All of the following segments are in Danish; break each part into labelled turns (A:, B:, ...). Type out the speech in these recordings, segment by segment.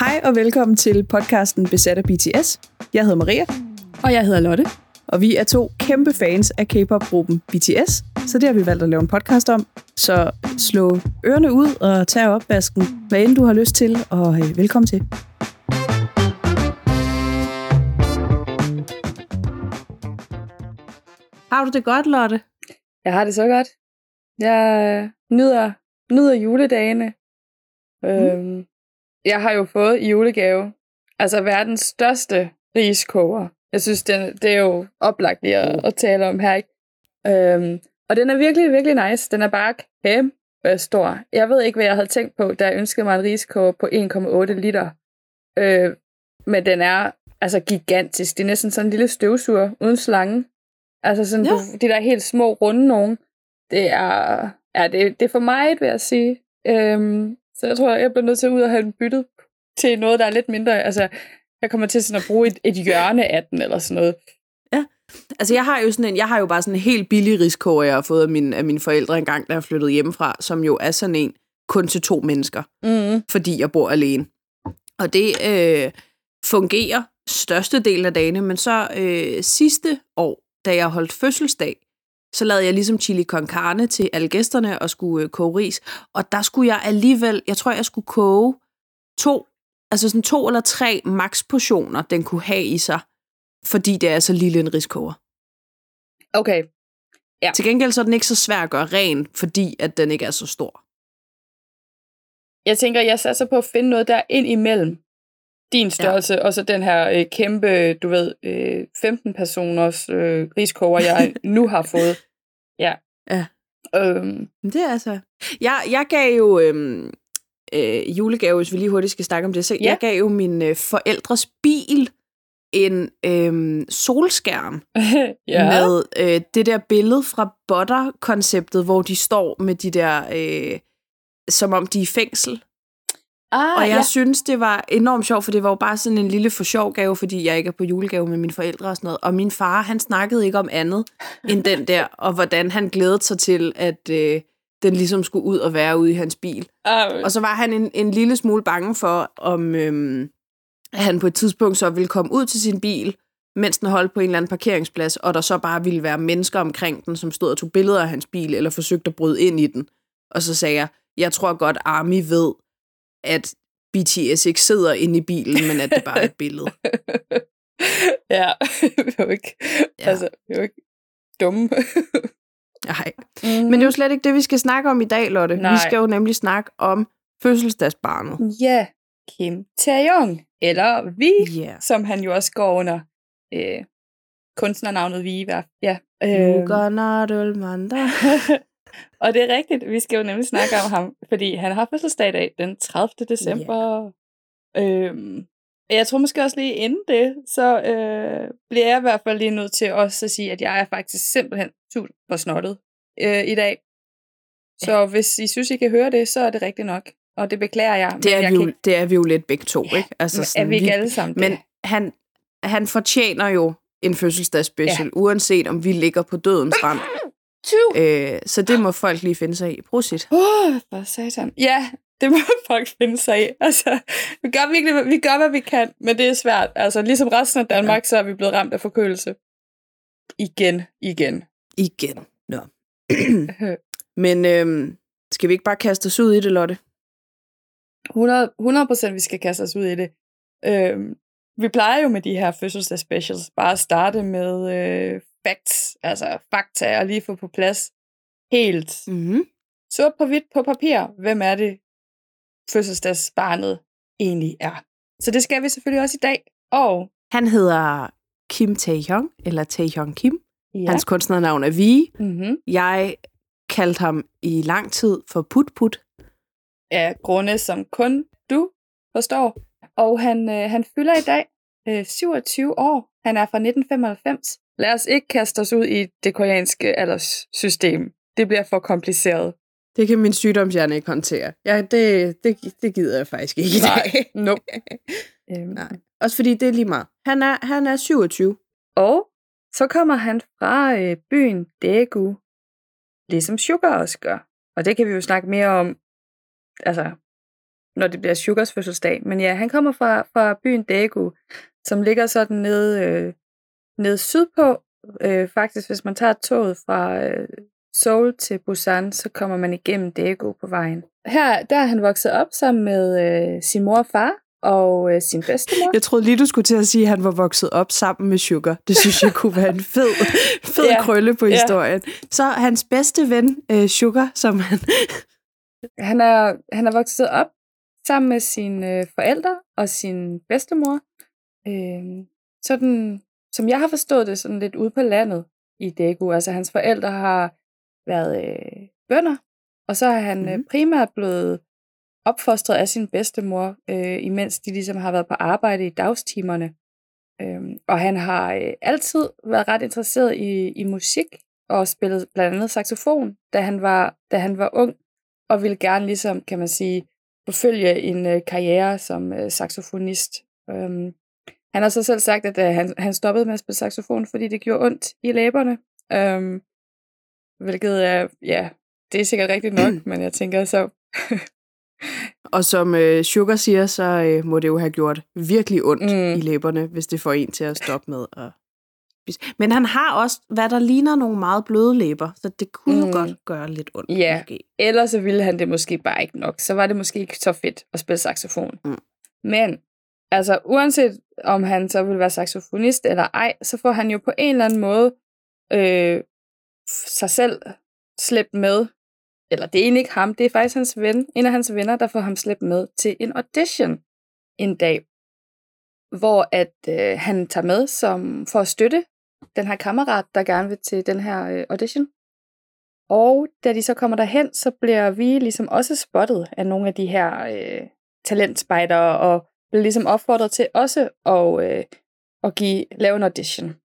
A: Hej og velkommen til podcasten Besat af BTS. Jeg hedder Maria,
B: Og jeg hedder Lotte.
A: og vi er to kæmpe fans af K-pop-gruppen BTS, så det har vi valgt at lave en podcast om. Så slå ørerne ud og tag opvasken, hvad end du har lyst til, og øh, velkommen til.
C: Har du det godt, Lotte?
B: Jeg har det så godt. Jeg nyder, nyder juledagene. Øhm, jeg har jo fået i julegave, altså verdens største riskoger. Jeg synes, den, det er jo oplagt lige at, at tale om her, ikke? Øhm, og den er virkelig, virkelig nice. Den er bare kæmpe stor. Jeg ved ikke, hvad jeg havde tænkt på, da jeg ønskede mig en riskoger på 1,8 liter. Øh, men den er altså gigantisk. Det er næsten sådan en lille støvsuger uden slange. Altså sådan,
C: Ja.
B: du, de der helt små, runde nogen. Det er, ja, det, det er for meget, vil jeg sige. Øhm, så jeg tror, jeg bliver nødt til at ud og have den byttet til noget, der er lidt mindre. Altså, jeg kommer til sådan at bruge et, et hjørne af den, eller sådan noget.
C: Altså, jeg har jo sådan en, jeg har jo bare sådan en helt billig riskoger, jeg har fået af, min, af mine forældre engang, da jeg flyttede hjemmefra, som jo er sådan en kun til to mennesker,
B: Mm.
C: fordi jeg bor alene. Og det øh, fungerer størstedelen af dagene, men så øh, sidste år, da jeg holdt fødselsdag, så lavede jeg ligesom chili con carne til alle gæsterne og skulle øh, koge ris. Og der skulle jeg alligevel, jeg tror, jeg skulle koge to, altså sådan to eller tre max portioner, den kunne have i sig, fordi det er så lille en riskoger.
B: Okay.
C: Til gengæld så er den ikke så svær at gøre ren, fordi at den ikke er så stor.
B: Jeg tænker, jeg satser på at finde noget, der er ind imellem din størrelse, ja. og så den her øh, kæmpe, du ved, øh, 15 personers øh, riskoger, jeg nu har fået. Ja.
C: Ja.
B: Øhm,
C: det er altså... Jeg, jeg gav jo øhm, øh, julegave, hvis vi lige hurtigt skal snakke om det. Så
B: Ja.
C: jeg gav jo min øh, forældres bil en øhm, solskærm
B: ja.
C: med øh, det der billede fra Butter-konceptet, hvor de står med de der... Øh, som om de er i fængsel.
B: Ah,
C: Og jeg
B: ja.
C: synes, det var enormt sjovt, for det var jo bare sådan en lille for sjov gave, fordi jeg ikke er på julegave med mine forældre og sådan noget. Og min far, han snakkede ikke om andet end den der, og hvordan han glædede sig til, at øh, den ligesom skulle ud og være ude i hans bil.
B: Ah,
C: Og så var han en, en lille smule bange for, om øhm, han på et tidspunkt så ville komme ud til sin bil, mens den holdt på en eller anden parkeringsplads, og der så bare ville være mennesker omkring den, som stod og tog billeder af hans bil, eller forsøgte at bryde ind i den. Og så sagde jeg, jeg tror godt, Army ved, at BTS ikke sidder inde i bilen, men at det bare er et billede.
B: ja, vi er jo ikke,
C: Ja.
B: altså, vi er jo ikke dumme.
C: Nej. Men det er jo slet ikke det, vi skal snakke om i dag, Lotte.
B: Nej.
C: Vi skal jo nemlig snakke om fødselsdagsbarnet.
B: Ja, Kim Taeyong, eller Vi,
C: Ja.
B: som han jo også går under øh, kunstnernavnet Vi. i hvert fald. Ja.
C: Manda.
B: og det er rigtigt, vi skal jo nemlig snakke om ham, fordi han har fødselsdag i dag, den 30. december. Yeah. Øhm, jeg tror måske også lige inden det, så øh, bliver jeg i hvert fald lige nødt til også at sige, at jeg er faktisk simpelthen super snottet øh, i dag. Så ja. hvis I synes, I kan høre det, så er det rigtigt nok. Og det beklager jeg.
C: Det er,
B: jeg
C: vi jo,
B: kan
C: det er vi jo lidt begge to, ikke?
B: ikke, er vi ikke alle sammen
C: Men
B: det?
C: han, han fortjener jo en fødselsdagsspecial, ja. uanset om vi ligger på dødens rand.
B: Tyv!
C: Øh, så det må folk lige finde sig i. Prosit.
B: Åh, oh, for satan. Ja, det må folk finde sig i. Altså, vi gør virkelig, vi gør, hvad vi kan, men det er svært. Altså, ligesom resten af Danmark, ja. så er vi blevet ramt af forkølelse. Igen, igen.
C: Igen. Nå. Men øhm, skal vi ikke bare kaste os ud i det, Lotte?
B: 100, 100% vi skal kaste os ud i det. Øhm, vi plejer jo med de her fødselsdagsspecials bare at starte med øh, facts, altså fakta, og lige få på plads helt
C: Mm-hmm.
B: sort på hvidt på papir, hvem er det fødselsdagsbarnet egentlig er. Så det skal vi selvfølgelig også i dag. Og
C: Han hedder Kim Taehyung, eller Taehyung Kim.
B: ja,
C: Hans kunstnernavn er Vi.
B: mm-hmm.
C: Jeg kaldte ham i lang tid for Put Put.
B: af grunde, som kun du forstår. Og han, øh, han fylder i dag øh, 27 år. Han er fra 1995. Lad os ikke kaste os ud i det koreanske alderssystem. Det bliver for kompliceret.
C: Det kan min sygdomshjerne ikke håndtere. Ja, det, det, det gider jeg faktisk ikke i dag.
B: Nej, nope. øhm.
C: Nej. Også fordi det er lige meget. Han er, han er 27.
B: Og så kommer han fra øh, byen Daegu, ligesom Sugar også gør. Og det kan vi jo snakke mere om, altså, når det bliver Sugars fødselsdag. Men ja, han kommer fra, fra byen Daegu, som ligger sådan nede, øh, nede sydpå. Øh, faktisk, hvis man tager toget fra øh, Seoul til Busan, så kommer man igennem Daegu på vejen. Her der er han vokset op sammen med øh, sin mor og far og øh, sin bedstemor.
C: Jeg troede lige, du skulle til at sige, at han var vokset op sammen med Sugar. Det synes jeg kunne være en fed, fed
B: Ja.
C: krølle på
B: Ja.
C: historien. Så hans bedste ven, øh, Sugar, som han...
B: Han er, han er vokset op sammen med sine øh, forældre og sin bedstemor. Øh, sådan, som jeg har forstået det, sådan lidt ude på landet i Daegu. Altså hans forældre har været øh, bønder, og så er han mm. øh,
C: Mhm.
B: primært blevet opfostret af sin bedstemor, øh, imens de ligesom har været på arbejde i dagstimerne. Øhm, og han har øh, altid været ret interesseret i, i musik, og spillet blandt andet saxofon, da han var, da han var ung, og ville gerne ligesom, kan man sige, forfølge en øh, karriere som øh, saxofonist. Øhm, han har så selv sagt, at øh, han, han stoppede med at spille saxofon, fordi det gjorde ondt i læberne. Øhm, hvilket er, ja, det er sikkert rigtigt nok, men jeg tænker så,
C: Og som øh, Sugar siger, så øh, må det jo have gjort virkelig ondt
B: Mm.
C: i læberne, hvis det får en til at stoppe med at spise. Men han har også, hvad der ligner nogle meget bløde læber, så det kunne mm. Jo godt gøre lidt ondt.
B: Ja.
C: Måske.
B: Ellers så ville han det måske bare ikke nok. Så var det måske ikke så fedt at spille saxofon.
C: Mm.
B: Men, altså uanset om han så vil være saxofonist eller ej, så får han jo på en eller anden måde øh, sig selv slæbt med. Eller det er egentlig ikke ham, det er faktisk hans ven, en af hans venner, der får ham slæbt med til en audition en dag. Hvor at øh, han tager med som for at støtte den her kammerat, der gerne vil til den her øh, audition. Og da de så kommer derhen, så bliver vi ligesom også spottet af nogle af de her øh, talentspejdere, og blev ligesom opfordret til også at, øh, at give, lave en audition.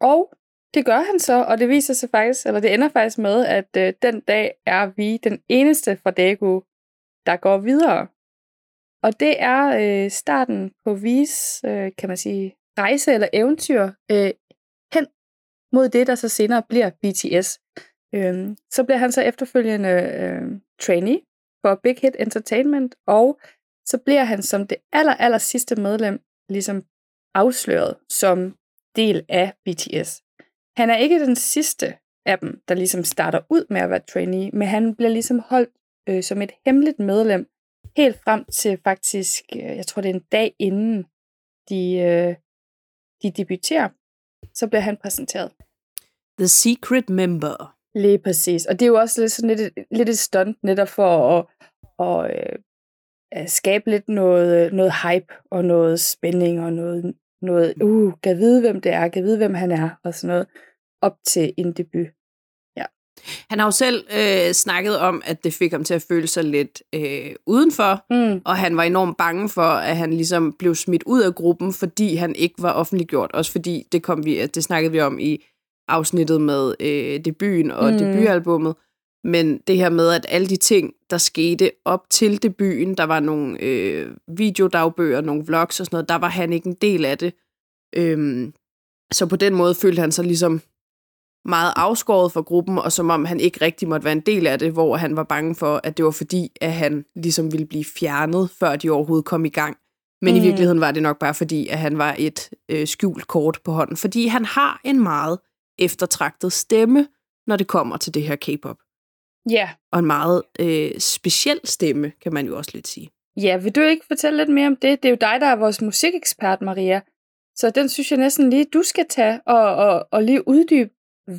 B: Og det gør han så, og det viser sig faktisk, eller det ender faktisk med, at øh, den dag er vi den eneste fra Daegu, der går videre. Og det er øh, starten på Vis, øh, kan man sige, rejse eller eventyr øh, hen mod det, der så senere bliver BTS. Øh, så bliver han så efterfølgende øh, trainee for Big Hit Entertainment, og så bliver han som det aller, aller sidste medlem ligesom afsløret som del af BTS. Han er ikke den sidste af dem, der ligesom starter ud med at være trainee, men han bliver ligesom holdt øh, som et hemmeligt medlem helt frem til faktisk, øh, jeg tror det er en dag inden de, øh, de debuterer, så bliver han præsenteret.
C: The Secret Member.
B: Lige præcis. Og det er jo også lidt, sådan lidt, et- lidt et stunt netop for at, at, øh, at skabe lidt noget, noget hype og noget spænding og noget, noget uh, kan vide, hvem det er, kan vide, hvem han er og sådan noget, op til en debut.
C: Han har jo selv øh, snakket om, at det fik ham til at føle sig lidt øh, udenfor,
B: Mm.
C: og han var enormt bange for, at han ligesom blev smidt ud af gruppen, fordi han ikke var offentliggjort. Også fordi, det, kom vi, det snakkede vi om i afsnittet med øh, debuten og
B: mm.
C: debutalbummet. Men det her med, at alle de ting, der skete op til debuten, der var nogle øh, videodagbøger, nogle vlogs og sådan noget, der var han ikke en del af det. Øhm, så på den måde følte han sig ligesom meget afskåret fra gruppen, og som om han ikke rigtig måtte være en del af det, hvor han var bange for, at det var fordi, at han ligesom ville blive fjernet, før de overhovedet kom i gang. Men mm. i virkeligheden var det nok bare fordi, at han var et øh, skjult kort på hånden. Fordi han har en meget eftertragtet stemme, når det kommer til det her K-pop.
B: Ja.
C: Og en meget øh, speciel stemme, kan man jo også lidt sige.
B: Ja, vil du ikke fortælle lidt mere om det? Det er jo dig, der er vores musikekspert, Maria. Så den synes jeg næsten lige, du skal tage og, og, og lige uddybe,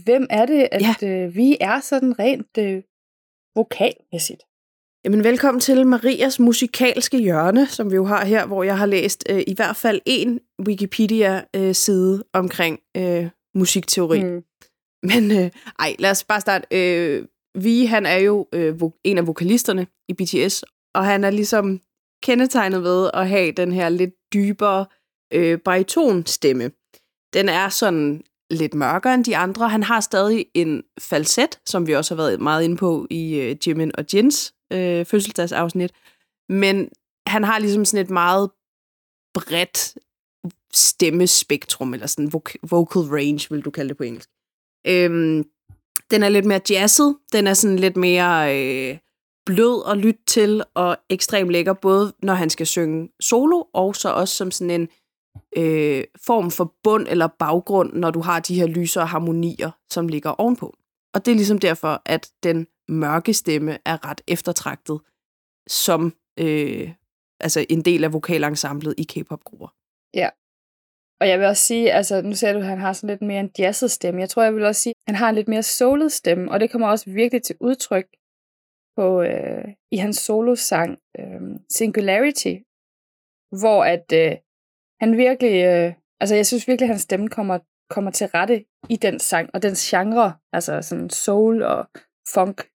B: hvem er det, at ja. øh, vi er sådan rent øh, vokalmæssigt.
C: Jamen, velkommen til Marias musikalske hjørne, som vi jo har her, hvor jeg har læst øh, i hvert fald en Wikipedia-side omkring øh, musikteori. Mm. Men øh, ej, lad os bare starte. Øh, vi, han er jo øh, en af vokalisterne i BTS, og han er ligesom kendetegnet ved at have den her lidt dybere øh, baritonstemme. Den er sådan lidt mørkere end de andre. Han har stadig en falset, som vi også har været meget inde på i øh, Jimin og Jens øh, fødselsdagsafsnit. Men han har ligesom sådan et meget bredt stemmespektrum, eller sådan vocal range, vil du kalde det på engelsk. Øhm, den er lidt mere jazzet, den er sådan lidt mere øh, blød at lytte til, og ekstremt lækker, både når han skal synge solo, og så også som sådan en øh, form for bund eller baggrund, når du har de her lyser og harmonier, som ligger ovenpå. Og det er ligesom derfor, at den mørke stemme er ret eftertragtet som øh, altså en del af vokalensemblet i K-pop-grupper.
B: Ja. Og jeg vil også sige, altså nu ser du, at han har sådan lidt mere en jazzet stemme. Jeg tror, jeg vil også sige, han har en lidt mere soulet stemme, og det kommer også virkelig til udtryk på, øh, i hans solosang øh, Singularity, hvor at øh, han virkelig, øh, altså jeg synes virkelig, at hans stemme kommer, kommer til rette i den sang, og den genre, altså sådan soul og funk.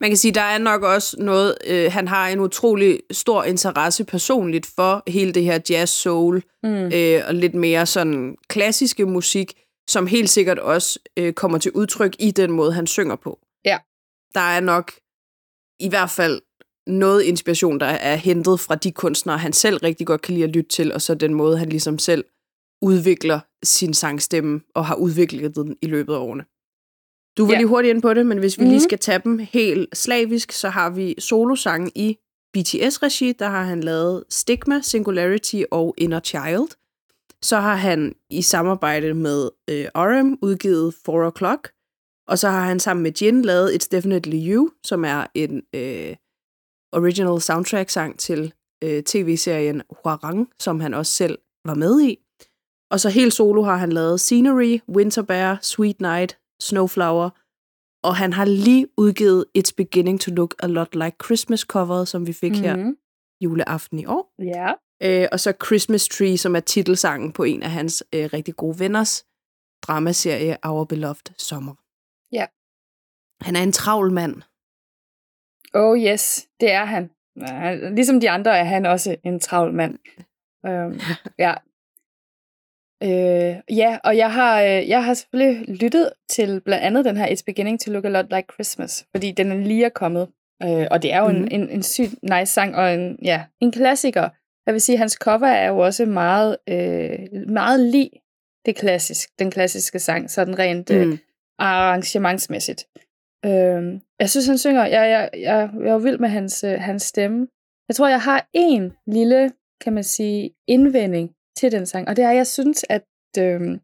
C: Man kan sige, der er nok også noget, øh, han har en utrolig stor interesse personligt for hele det her jazz soul, mm. øh, og lidt mere sådan klassiske musik, som helt sikkert også øh, kommer til udtryk i den måde, han synger på.
B: Ja.
C: Der er nok i hvert fald noget inspiration, der er hentet fra de kunstnere, han selv rigtig godt kan lide at lytte til, og så den måde, han ligesom selv udvikler sin sangstemme, og har udviklet den i løbet af årene. Du var ja. lige hurtigt ind på det, men hvis vi mm-hmm. lige mhm. skal tage dem helt slavisk, så har vi solosangen i BTS-regi, der har han lavet Stigma, Singularity og Inner Child. Så har han i samarbejde med øh, RM udgivet 4 O'Clock, og så har han sammen med Jin lavet It's Definitely You, som er en øh, original soundtrack-sang til øh, tv-serien Huarang, som han også selv var med i. Og så helt solo har han lavet Scenery, Winter Bear, Sweet Night, Snowflower, og han har lige udgivet It's Beginning to Look a Lot Like Christmas coveret, som vi fik mm-hmm. her juleaften i år.
B: Ja.
C: Øh, og så Christmas Tree, som er titelsangen på en af hans øh, rigtig gode venners dramaserie Our Beloved Summer.
B: Ja.
C: Han er en travl mand.
B: Oh yes, det er han. Ligesom de andre er han også en travl mand. Um, ja. Uh, ja, og jeg har, uh, jeg har selvfølgelig lyttet til blandt andet den her It's Beginning to Look a Lot Like Christmas, fordi den er lige er kommet. Uh, og det er jo mm. en, mhm. en, en sygt nice sang, og en, ja, en klassiker. Jeg vil sige, at hans cover er jo også meget, uh, meget lig det klassisk, den klassiske sang, sådan rent mm. uh, arrangementsmæssigt. Øh, jeg synes, han synger, jeg, jeg, jeg, jeg er vild med hans, øh, hans stemme. Jeg tror, jeg har en lille, kan man sige, indvending til den sang, og det er, at jeg synes, at øh,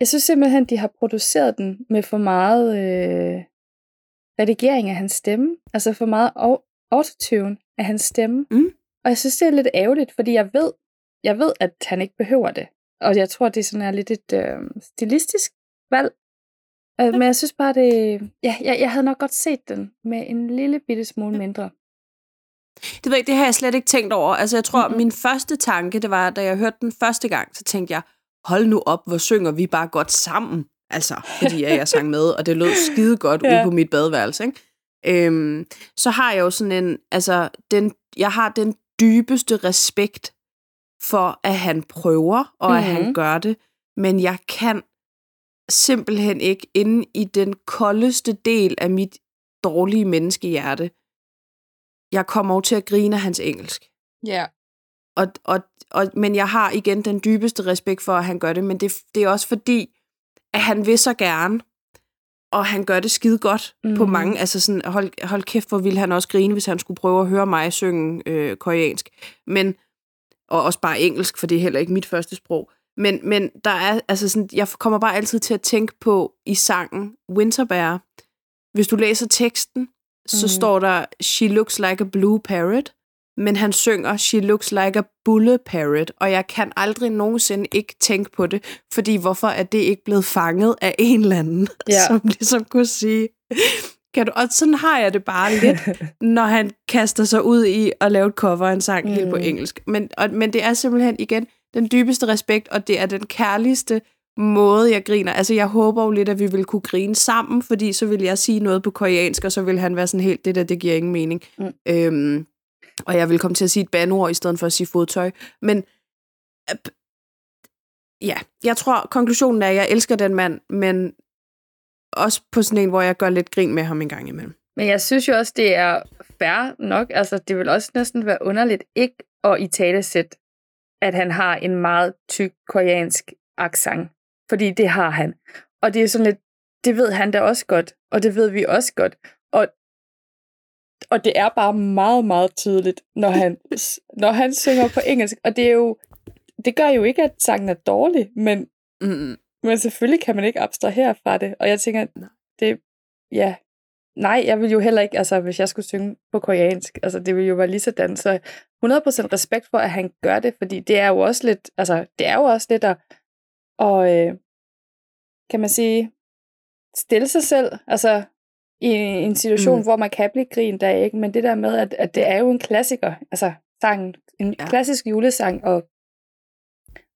B: jeg synes simpelthen, de har produceret den med for meget øh, redigering af hans stemme, altså for meget autotune af hans stemme. Mm. Og jeg synes, det er lidt ærgerligt, fordi jeg ved, jeg ved, at han ikke behøver det. Og jeg tror, det sådan er lidt et øh, stilistisk valg, Øh, men jeg synes bare, det... Ja, jeg, jeg havde nok godt set den med en lille bitte smule mindre.
C: Det, ved jeg, det har jeg slet ikke tænkt over. Altså, jeg tror, mm-hmm. min første tanke, det var, da jeg hørte den første gang, så tænkte jeg, hold nu op, hvor synger vi bare godt sammen. Altså, fordi jeg, jeg sang med, og det lød skide godt ja. ude på mit badeværelse. Ikke? Øhm, så har jeg jo sådan en, altså, den, jeg har den dybeste respekt for, at han prøver, og mm-hmm. at han mm-hmm. gør det, men jeg kan simpelthen ikke inde i den koldeste del af mit dårlige menneskehjerte. Jeg kommer over til at grine af hans engelsk.
B: Ja. Yeah.
C: Og, og, og, men jeg har igen den dybeste respekt for, at han gør det, men det, det er også fordi, at han vil så gerne, og han gør det skide godt mm. på mhm. mange, altså sådan, hold, hold kæft, hvor ville han også grine, hvis han skulle prøve at høre mig synge øh, koreansk, men, og også bare engelsk, for det er heller ikke mit første sprog. Men, men der er, altså sådan, jeg kommer bare altid til at tænke på i sangen Winterbear. Hvis du læser teksten, så mm. står der, She looks like a blue parrot. Men han synger, She looks like a bulle parrot. Og jeg kan aldrig nogensinde ikke tænke på det, fordi hvorfor er det ikke blevet fanget af en eller anden, ja. som ligesom kunne sige, kan du, og sådan har jeg det bare lidt, når han kaster sig ud i at lave et cover af en sang mm. helt på mm. engelsk. Men, og, men det er simpelthen igen, den dybeste respekt, og det er den kærligste måde, jeg griner. Altså, jeg håber jo lidt, at vi vil kunne grine sammen, fordi så vil jeg sige noget på koreansk, og så vil han være sådan helt, det der, det giver ingen mening. Mm. Øhm, og jeg vil komme til at sige et bandord, i stedet for at sige fodtøj. Men, øh, ja, jeg tror, konklusionen er, at jeg elsker den mand, men også på sådan en, hvor jeg gør lidt grin med ham en gang imellem.
B: Men jeg synes jo også, det er fair nok. Altså, det vil også næsten være underligt ikke at i tale sæt, at han har en meget tyk koreansk accent. Fordi det har han. Og det er sådan lidt, det ved han da også godt, og det ved vi også godt. Og, det er bare meget, meget tydeligt, når han, når han synger på engelsk. Og det er jo, det gør jo ikke, at sangen er dårlig, men,
C: Mm,
B: men selvfølgelig kan man ikke abstrahere fra det. Og jeg tænker, det, ja, nej, jeg vil jo heller ikke, altså hvis jeg skulle synge på koreansk, altså det ville jo være lige sådan. Så 100% respekt for, at han gør det, fordi det er jo også lidt, altså det er jo også lidt at, og, øh, kan man sige, stille sig selv, altså i en situation,
C: Mm.
B: mm. hvor man kan blive grint af, ikke? men det der med, at, at det er jo en klassiker, altså sangen, en
C: Ja.
B: klassisk julesang, og,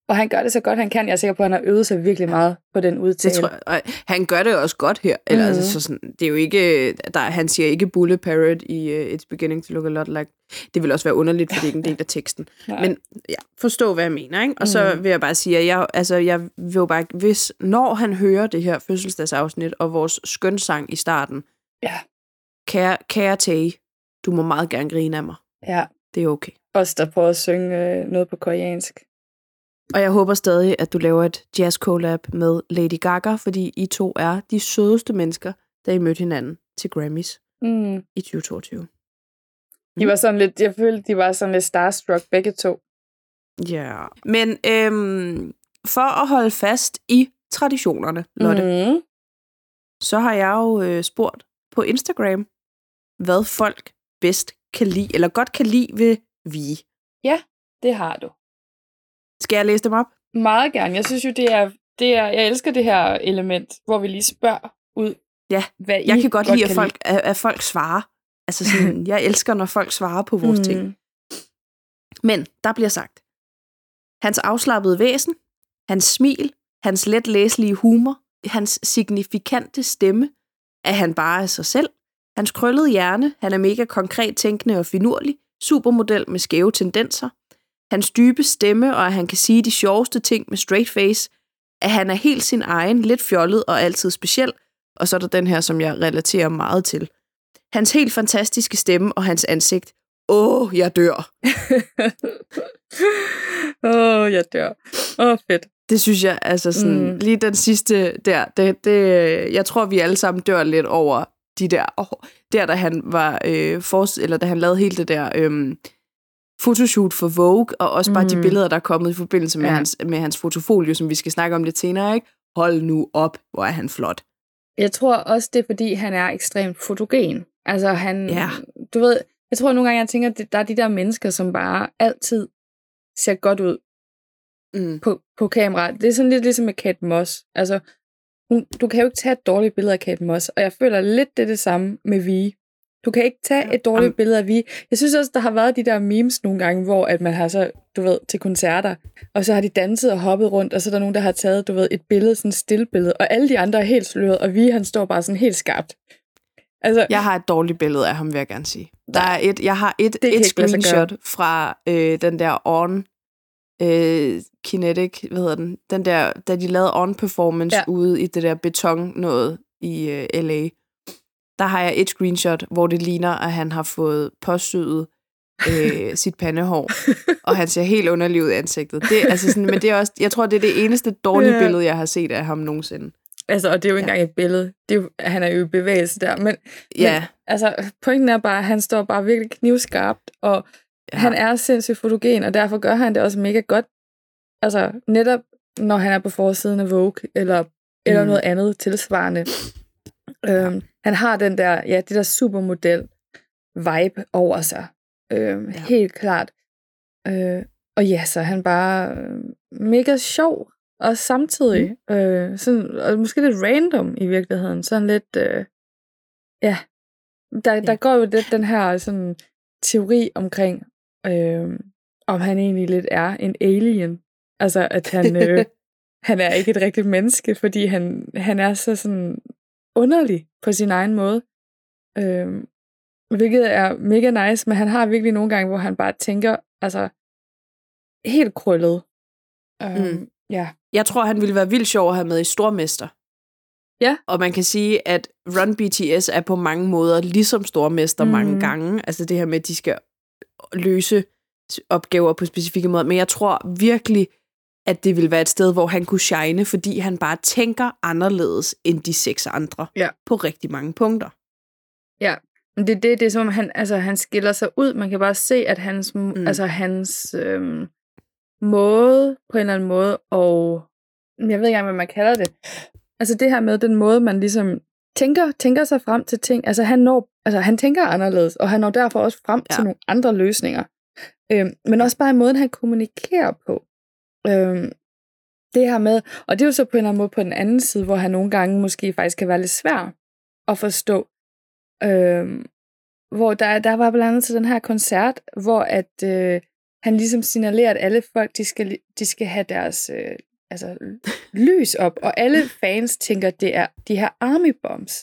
B: og han gør det så godt, han kan. Jeg er sikker på, at han har øvet sig virkelig meget på den
C: Det
B: udtale.
C: tror jeg, og han gør det også godt her. Eller,
B: Mhm.
C: altså, så sådan, det er jo ikke, der, han siger ikke bullet parrot i uh, It's beginning to look a lot like. Det vil også være underligt, fordi det er ikke en del af teksten.
B: Nej.
C: Men ja, forstå, hvad jeg mener. Ikke? Og så
B: Mhm.
C: vil jeg bare sige, at jeg, altså, jeg vil jo bare, hvis, når han hører det her fødselsdagsafsnit og vores skønsang i starten,
B: Ja.
C: kære, kære Tage, du må meget gerne grine af mig.
B: Ja,
C: Det er okay.
B: os der prøver at synge øh, noget på koreansk.
C: Og jeg håber stadig, at du laver et jazz collab med Lady Gaga, fordi I to er de sødeste mennesker, da I mødte hinanden til Grammys
B: Mm.
C: i 2022.
B: De var sådan lidt, jeg følte, de var sådan lidt starstruck begge to.
C: Ja. Men øhm, for at holde fast i traditionerne, Lotte, mm.
B: Mm.
C: så har jeg jo øh, spurgt på Instagram, hvad folk bedst kan lide, eller godt kan lide ved vi.
B: Det har du.
C: Skal jeg læse dem op?
B: Meget gerne. Jeg synes jo, det er, det er, jeg elsker det her element, hvor vi lige spørger ud,
C: Ja,
B: hvad
C: Jeg
B: I
C: kan godt lide, at folk, at, at folk svarer. Altså sådan, jeg elsker, når folk svarer på vores mm. ting. Men der bliver sagt, hans afslappede væsen, hans smil, hans let læselige humor, hans signifikante stemme, at han bare er sig selv, hans krøllede hjerne, han er mega konkret tænkende og finurlig, supermodel med skæve tendenser, hans dybe stemme, og at han kan sige de sjoveste ting med straight face, at han er helt sin egen, lidt fjollet og altid speciel, og så er der den her, som jeg relaterer meget til. Hans helt fantastiske stemme og hans ansigt. Åh, jeg dør.
B: Åh, oh, jeg dør. Åh, oh, fedt.
C: Det synes jeg, altså sådan, mm. Lige den sidste der, det, det, jeg tror, vi alle sammen dør lidt over de der, oh, der da han var, øh, for, eller da han lavede hele det der øh, fotoshoot for Vogue, og også bare mm. de billeder, der er kommet i forbindelse med. Ja. hans, med hans fotofolio, som vi skal snakke om lidt senere, ikke? Hold nu op, hvor er han flot.
B: Jeg tror også, det er, fordi han er ekstremt fotogen. Altså, han...
C: Ja.
B: Du ved, jeg tror nogle gange, jeg tænker, at der er de der mennesker, som bare altid ser godt ud
C: Mm.
B: på, på kamera. Det er sådan lidt ligesom med Kate Moss. Altså, hun, du kan jo ikke tage et dårligt billede af Kate Moss, og jeg føler lidt det det samme med Vi. Du kan ikke tage et dårligt
C: Am-
B: billede af Vi. Jeg synes også, der har været de der memes nogle gange, hvor at man har så, du ved, til koncerter, og så har de danset og hoppet rundt, og så er der nogen, der har taget, du ved, et billede, sådan et stillbillede, og alle de andre er helt sløret, og Vi, han står bare sådan helt skarpt. Altså,
C: Jeg har et dårligt billede af ham, vil jeg gerne sige. Der er et, jeg har et, et screenshot fra øh, den der On øh, Kinetic, hvad hedder den? Den der, da de lavede On-performance ja.
B: Ja.
C: ude i det der beton noget i øh, L.A. Der har jeg et screenshot, hvor det ligner, at han har fået påsyet øh, sit pandehår, og han ser helt underlig ud i ansigtet. Det, altså sådan, men det er også, jeg tror, det er det eneste dårlige
B: Ja.
C: billede, jeg har set af ham nogensinde.
B: Altså, og det er jo ikke
C: Ja.
B: engang et billede. Det er jo, han er jo i bevægelse der. Men,
C: Ja,
B: men altså, pointen er bare, at han står bare virkelig knivskarpt, og
C: ja.
B: ja. han er sindssygt fotogen, og derfor gør han det også mega godt. Altså, netop når han er på forsiden af Vogue, eller, eller
C: Mm.
B: noget andet tilsvarende. Øhm, han har den der, ja, det der supermodel vibe over sig. Øhm,
C: Ja.
B: ja. Helt klart. Øh, og ja, så er han bare øh, mega sjov, og samtidig, mm. øh, sådan, og måske lidt random i virkeligheden, sådan lidt, øh, ja, der,
C: Ja.
B: der går jo lidt den her sådan, teori omkring, øh, om han egentlig lidt er en alien. Altså, at han, øh, han er ikke et rigtigt menneske, fordi han, han er så sådan underlig på sin egen måde. Øh, hvilket er mega nice, men han har virkelig nogle gange, hvor han bare tænker, altså, helt krøllet. Øhm,
C: Mm.
B: Ja.
C: Jeg tror, han ville være vildt sjov at have med i Stormester.
B: Ja.
C: Og man kan sige, at Run BTS er på mange måder ligesom Stormester mm. mange gange. Altså det her med, at de skal løse opgaver på specifikke måder. Men jeg tror virkelig, at det vil være et sted, hvor han kunne shine, fordi han bare tænker anderledes end de seks andre
B: Ja.
C: på rigtig mange punkter.
B: Men det, det, det er som om, han, altså, han skiller sig ud. Man kan bare se, at hans. Mm. altså, hans øhm, måde, på en eller anden måde, og jeg ved ikke engang, hvad man kalder det. Altså det her med den måde, man ligesom tænker, tænker sig frem til ting. Altså han, når, altså han tænker anderledes, og han når derfor også frem ja. til nogle andre løsninger. Øhm, men også bare i måden, han kommunikerer på. Øhm, det her med, og det er jo så på en eller anden måde på den anden side, hvor han nogle gange måske faktisk kan være lidt svær at forstå. Øhm, hvor der, der var blandt andet til den her koncert, hvor at øh, han ligesom signalerer, at alle folk, de skal, de skal have deres øh, altså, lys op, og alle fans tænker, det er de her army bombs.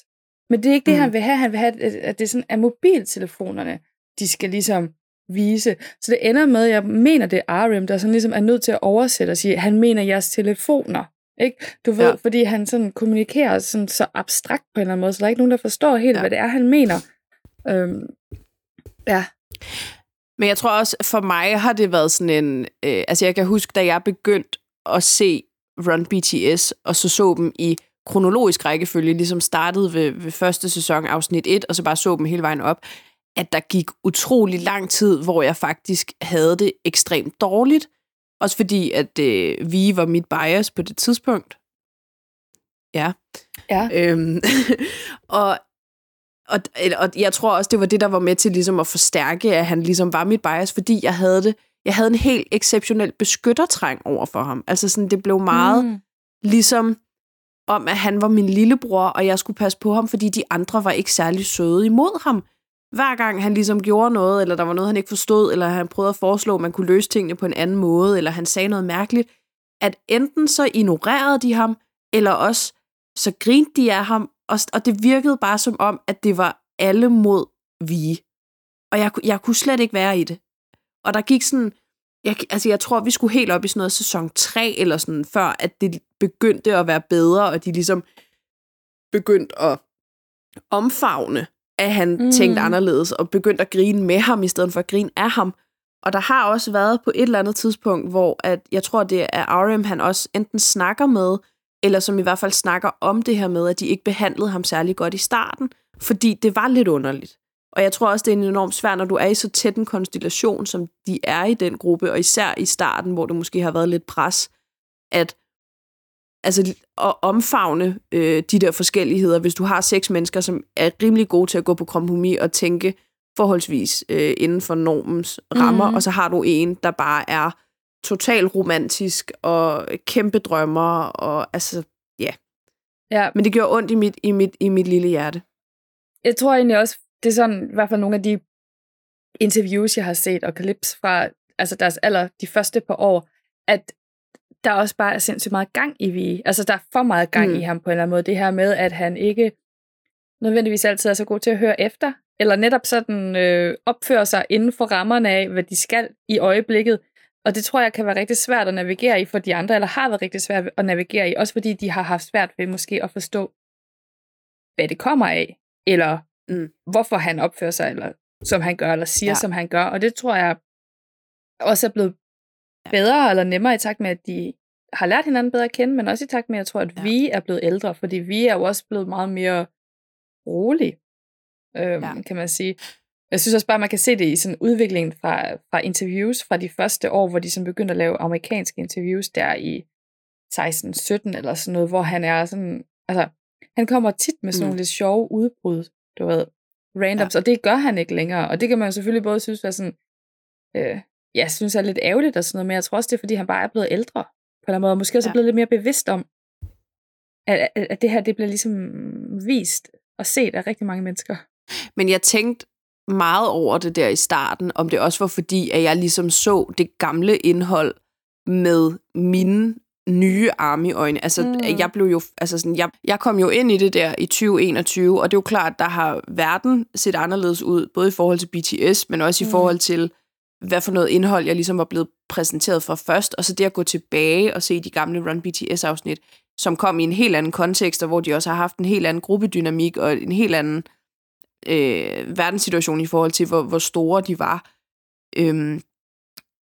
B: Men det er ikke det,
C: Mhm.
B: han vil have. Han vil have, at, at det sådan er mobiltelefonerne, de skal ligesom vise. Så det ender med, jeg mener, det er RM, der sådan ligesom er nødt til at oversætte og sige, han mener jeres telefoner. Ikke? Du ved,
C: Ja.
B: fordi han sådan kommunikerer sådan så abstrakt på en eller anden måde, så der er ikke nogen, der forstår helt,
C: ja.
B: hvad det er, han mener. Øhm, ja.
C: Men jeg tror også, for mig har det været sådan en... Øh, altså jeg kan huske, da jeg begyndte at se Run BTS, og så så dem i kronologisk rækkefølge, ligesom startede ved, ved første sæson, afsnit 1, og så bare så dem hele vejen op, at der gik utrolig lang tid, hvor jeg faktisk havde det ekstremt dårligt. Også fordi, at øh, vi var mit bias på det tidspunkt. Ja.
B: Ja.
C: Øhm, og, og, og jeg tror også, det var det, der var med til ligesom at forstærke, at han ligesom var mit bias, fordi jeg havde det, jeg havde en helt exceptionel beskyttertræng over for ham. Altså sådan, det blev meget mm. ligesom om, at han var min lillebror, og jeg skulle passe på ham, fordi de andre var ikke særlig søde imod ham. Hver gang han ligesom gjorde noget, eller der var noget, han ikke forstod, eller han prøvede at foreslå, at man kunne løse tingene på en anden måde, eller han sagde noget mærkeligt, at enten så ignorerede de ham, eller også så grinte de af ham, og, og det virkede bare som om, at det var alle mod vi. Og jeg, jeg kunne slet ikke være i det. Og der gik sådan, jeg, altså jeg tror, vi skulle helt op i sådan noget sæson 3 eller sådan, før at det begyndte at være bedre, og de ligesom begyndte at omfavne, at han
B: mm.
C: Tænkte anderledes, og begyndte at grine med ham, i stedet for at grine af ham. Og der har også været på et eller andet tidspunkt, hvor at jeg tror, det er RM, han også enten snakker med, eller som i hvert fald snakker om det her med, at de ikke behandlede ham særlig godt i starten, fordi det var lidt underligt. Og jeg tror også, det er enormt svært, når du er i så tæt en konstellation, som de er i den gruppe, og især i starten, hvor det måske har været lidt pres, at altså, at omfavne øh, de der forskelligheder, hvis du har seks mennesker, som er rimelig gode til at gå på kompromis og tænke forholdsvis øh, inden for normens rammer,
B: Mhm.
C: og så har du en, der bare er total romantisk og kæmpe drømmer, og altså,
B: ja.
C: men det gjorde ondt i mit, i mit, i mit lille hjerte.
B: Jeg tror egentlig også, det er sådan, i hvert fald nogle af de interviews, jeg har set, og clips fra altså deres aller, de første par år, at der også bare er sindssygt meget gang i vi. Altså, der er for meget gang
C: mm.
B: i ham på en eller anden måde. Det her med, at han ikke nødvendigvis altid er så god til at høre efter, eller netop sådan øh, opfører sig inden for rammerne af, hvad de skal i øjeblikket. Og det tror jeg kan være rigtig svært at navigere i for de andre, eller har været rigtig svært at navigere i, også fordi de har haft svært ved måske at forstå, hvad det kommer af, eller
C: Mm.
B: hvorfor han opfører sig, eller som han gør, eller siger,
C: Ja.
B: som han gør. Og det tror jeg også er blevet bedre eller nemmere i takt med, at de har lært hinanden bedre at kende, men også i takt med, at jeg tror, at
C: Ja.
B: vi er blevet ældre, fordi vi er jo også blevet meget mere rolige, øhm,
C: Ja.
B: kan man sige. Jeg synes også bare, man kan se det i sådan udviklingen fra, fra interviews fra de første år, hvor de sådan begyndte at lave amerikanske interviews der i 16-17 eller sådan noget, hvor han er sådan, altså, han kommer tit med sådan
C: Mm.
B: nogle lidt sjove udbrud, du ved, randoms, ja. og det gør han ikke længere, og det kan man jo selvfølgelig både synes er sådan, øh, jeg synes er lidt ærgerligt og sådan noget, men jeg tror også, det er, fordi han bare er blevet ældre, på en eller anden måde, og måske også
C: Ja.
B: er blevet lidt mere bevidst om, at, at, at det her, det bliver ligesom vist og set af rigtig mange mennesker.
C: Men jeg tænkte meget over det der i starten, om det også var fordi, at jeg ligesom så det gamle indhold med mine nye army-øjne. Altså, mm. Jeg blev jo, altså sådan, jeg, jeg kom jo ind i det der i 2021, og det er jo klart, der har verden set anderledes ud, både i forhold til BTS, men også i
B: Mm.
C: forhold til hvad for noget indhold, jeg ligesom var blevet præsenteret for først, og så det at gå tilbage og se de gamle Run BTS-afsnit, som kom i en helt anden kontekst, og hvor de også har haft en helt anden gruppedynamik og en helt anden øh, verdenssituation i forhold til, hvor, hvor store de var. Øhm,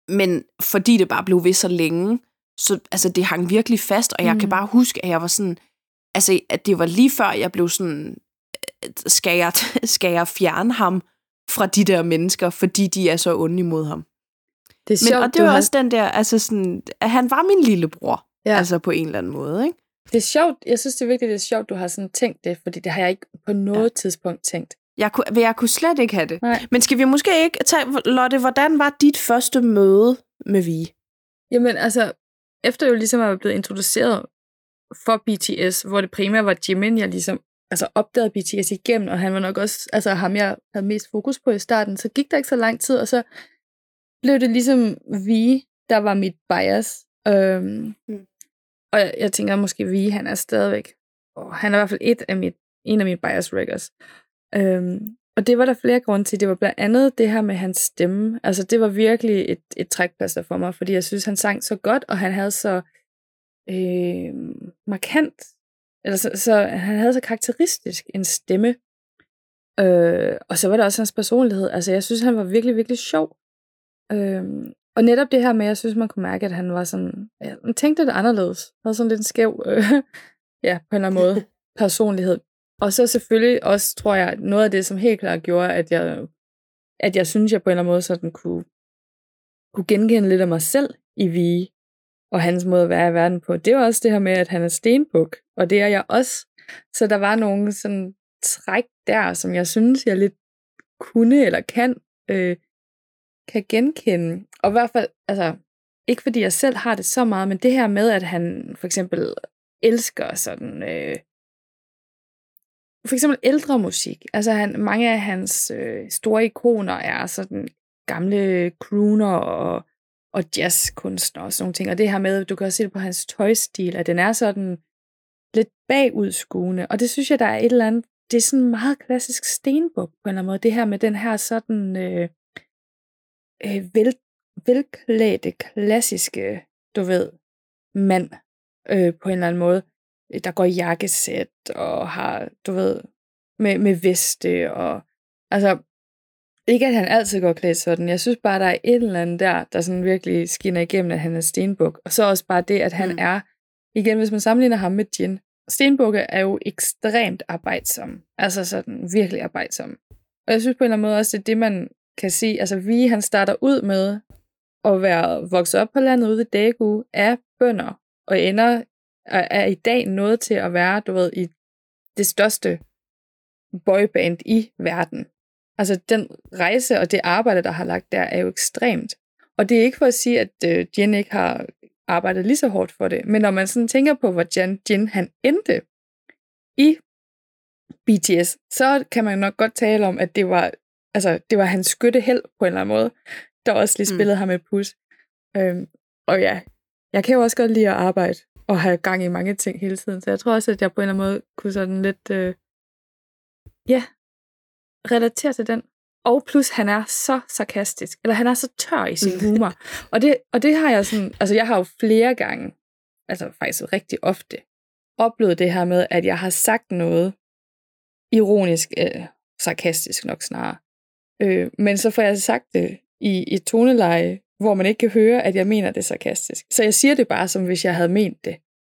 C: men fordi det bare blev ved så længe, så altså, det hang virkelig fast, og jeg mm. kan bare huske, at jeg var sådan, altså, at det var lige før, jeg blev sådan, øh, skal jeg, skal jeg fjerne ham fra de der mennesker, fordi de er så onde imod ham.
B: Det er sjovt,
C: Men, og det var også den der, altså sådan, at han var min lillebror,
B: Ja.
C: altså på en eller anden måde, ikke?
B: Det er sjovt. Jeg synes, det er vigtigt, det er sjovt, du har sådan tænkt det, fordi det har jeg ikke på noget ja. tidspunkt tænkt.
C: Jeg kunne, jeg kunne slet ikke have det.
B: Nej.
C: Men skal vi måske ikke tage, Lotte, hvordan var dit første møde med Vi?
B: Jamen altså, efter jo ligesom være blevet introduceret for BTS, hvor det primært var Jimin, jeg ligesom altså opdagede BTS igennem, og han var nok også altså ham, jeg havde mest fokus på i starten, så gik der ikke så lang tid, og så blev det ligesom Vi, der var mit bias. Øhm,
C: Mm.
B: Og jeg, jeg tænker måske Vi, han er stadigvæk, og han er i hvert fald et af mit, en af mine bias records. Øhm, og det var der flere grunde til. Det var blandt andet det her med hans stemme. Altså det var virkelig et, et trækplaster for mig, fordi jeg synes, han sang så godt, og han havde så øh, markant, eller så, så han havde så karakteristisk en stemme. Øh, og så var der også hans personlighed. Altså jeg synes, han var virkelig, virkelig sjov. Øh, og netop det her med, jeg synes, man kunne mærke, at han var sådan, ja, man tænkte det anderledes. Havde sådan lidt en skæv, øh, ja, på en eller anden måde, personlighed. Og så selvfølgelig også, tror jeg, noget af det, som helt klart gjorde, at jeg, at jeg synes, jeg på en eller anden måde sådan kunne, kunne genkende lidt af mig selv i Vi, og hans måde at være i verden på. Det var også det her med, at han er stenbuk, og det er jeg også. Så der var nogle sådan træk der, som jeg synes, jeg lidt kunne eller kan, øh, kan genkende. Og i hvert fald, altså, ikke fordi jeg selv har det så meget, men det her med, at han for eksempel elsker sådan, øh, for eksempel ældre musik. Altså han, mange af hans øh, store ikoner er sådan gamle crooner og, og jazzkunstnere og sådan nogle ting. Og det her med, du kan også se det på hans tøjstil, at den er sådan lidt bagudskuende. Og det synes jeg, der er et eller andet, det er sådan meget klassisk stenbuk på en eller anden måde. Det her med den her sådan øh, øh, vel, velklædte, klassiske, du ved, mand øh, på en eller anden måde, der går i jakkesæt og har, du ved, med, med veste og, altså, ikke at han altid går klædt sådan. Jeg synes bare, der er et eller andet der, der sådan virkelig skinner igennem, at han er stenbuk. Og så også bare det, at han
C: Mm.
B: er, igen, hvis man sammenligner ham med Jin, stenbukke er jo ekstremt arbejdsom. Altså sådan virkelig arbejdsom. Og jeg synes på en eller anden måde også, det er det, man kan sige. Altså vi, han starter ud med at være vokset op på landet ude i Daegu af bønder, og ender er, er i dag nået til at være, du ved, i det største boyband i verden. Altså den rejse og det arbejde, der har lagt der, er jo ekstremt. Og det er ikke for at sige, at øh, Jin ikke har arbejdet lige så hårdt for det, men når man sådan tænker på, hvor Jan, Jin han endte i BTS, så kan man nok godt tale om, at det var, altså, det var hans skytte held på en eller anden måde, der også lige
C: Mm.
B: spillede mm. ham et pus. Øhm, og ja, jeg kan jo også godt lide at arbejde og have gang i mange ting hele tiden, så jeg tror også, at jeg på en eller anden måde kunne sådan lidt, øh, ja, relatere til den. Og plus, han er så sarkastisk, eller han er så tør i sin humor. og, det, og det har jeg sådan, altså jeg har jo flere gange, altså faktisk rigtig ofte, oplevet det her med, at jeg har sagt noget ironisk, øh, sarkastisk nok snarere. Øh, men så får jeg sagt det i et toneleje, hvor man ikke kan høre, at jeg mener det sarkastisk. Så jeg siger det bare, som hvis jeg havde ment det.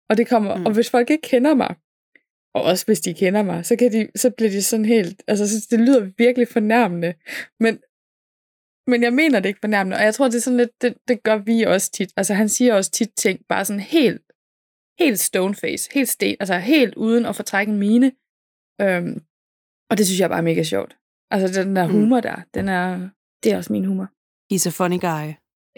B: Og det kommer,
C: Mm.
B: mm. og hvis folk ikke kender mig, og også hvis de kender mig, så, kan de, så bliver de sådan helt, altså så det lyder virkelig fornærmende. Men, men jeg mener det ikke fornærmende, og jeg tror, det er sådan lidt, det, det gør vi også tit. Altså han siger også tit ting, bare sådan helt, helt stoneface, helt sten, altså helt uden at fortrække en mine. Øhm, og det synes jeg bare er mega sjovt. Altså den der
C: Mm.
B: humor der, den er, det er også min humor.
C: He's a funny guy.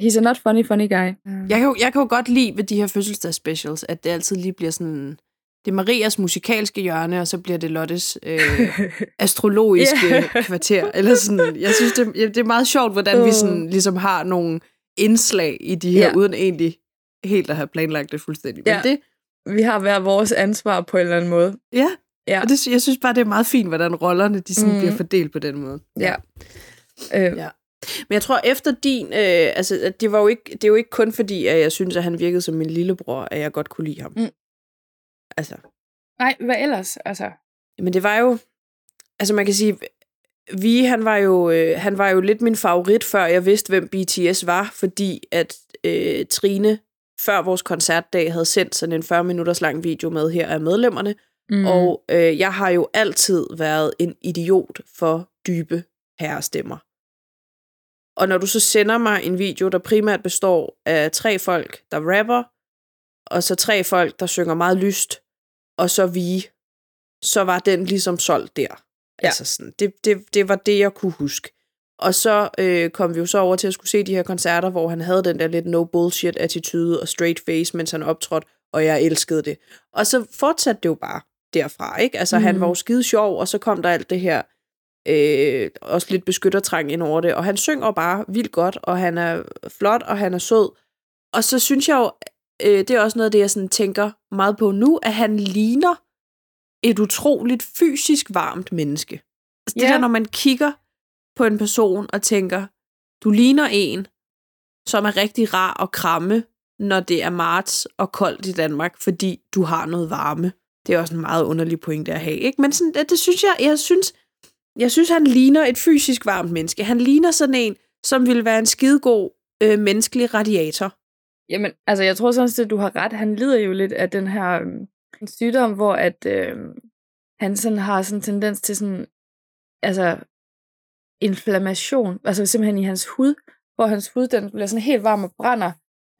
B: He's a not funny, funny guy.
C: Jeg kan, jo, jeg kan jo godt lide ved de her fødselsdagsspecials, at det altid lige bliver sådan... Det er Marias musikalske hjørne, og så bliver det Lottes øh, astrologiske
B: Ja.
C: kvarter. Eller sådan, jeg synes, det, det er meget sjovt, hvordan vi
B: Åh.
C: sådan, ligesom har nogle indslag i de her,
B: Ja.
C: uden egentlig helt at have planlagt det fuldstændig. Men det,
B: Vi har hver vores ansvar på en eller anden måde.
C: ja,
B: Ja.
C: og det, jeg synes bare, det er meget fint, hvordan rollerne de sådan
B: Mhm.
C: bliver fordelt på den måde.
B: Ja. Øh,
C: Ja. Men jeg tror, efter din... Øh, altså, det, var jo ikke, det er jo ikke kun fordi, at jeg synes, at han virkede som min lillebror, at jeg godt kunne lide ham.
B: Mm.
C: Altså,
B: Nej, hvad ellers? Altså,
C: men det var jo... Altså, man kan sige... Vi, han var jo, øh, han var jo lidt min favorit, før jeg vidste, hvem BTS var, fordi at øh, Trine før vores koncertdag havde sendt sådan en 40 minutters lang video med her af medlemmerne, mm. og øh, jeg har jo altid været en idiot for dybe herrestemmer. Og når du så sender mig en video, der primært består af tre folk, der rapper, og så tre folk, der synger meget lyst, og så vi, så var den ligesom solgt der. Ja. Altså sådan, det, det, det var det, jeg kunne huske. Og så øh, kom vi jo så over til at skulle se de her koncerter, hvor han havde den der lidt no bullshit attitude og straight face, mens han optrådte, og jeg elskede det. Og så fortsatte det jo bare derfra, ikke? Altså, mm. han var jo skide sjov, og så kom der alt det her, øh, også lidt beskyttertrang ind over det, og han synger bare vildt godt, og han er flot, og han er sød. Og så synes jeg jo, øh, det er også noget af det, jeg sådan tænker meget på nu, at han ligner et utroligt fysisk varmt menneske. Altså, det
B: Ja.
C: der, når man kigger på en person og tænker, du ligner en, som er rigtig rar at kramme, når det er marts og koldt i Danmark, fordi du har noget varme. Det er også en meget underlig pointe at have, ikke? Men sådan, det, det synes jeg, jeg synes, jeg synes, han ligner et fysisk varmt menneske. Han ligner sådan en, som ville være en skidegod øh, menneskelig radiator.
B: Jamen, altså, jeg tror sådan set, at du har ret. Han lider jo lidt af den her øh, sygdom, hvor at øh, han sådan har sådan en tendens til sådan, altså, inflammation, altså simpelthen i hans hud, hvor hans hud, den bliver sådan helt varm og brænder,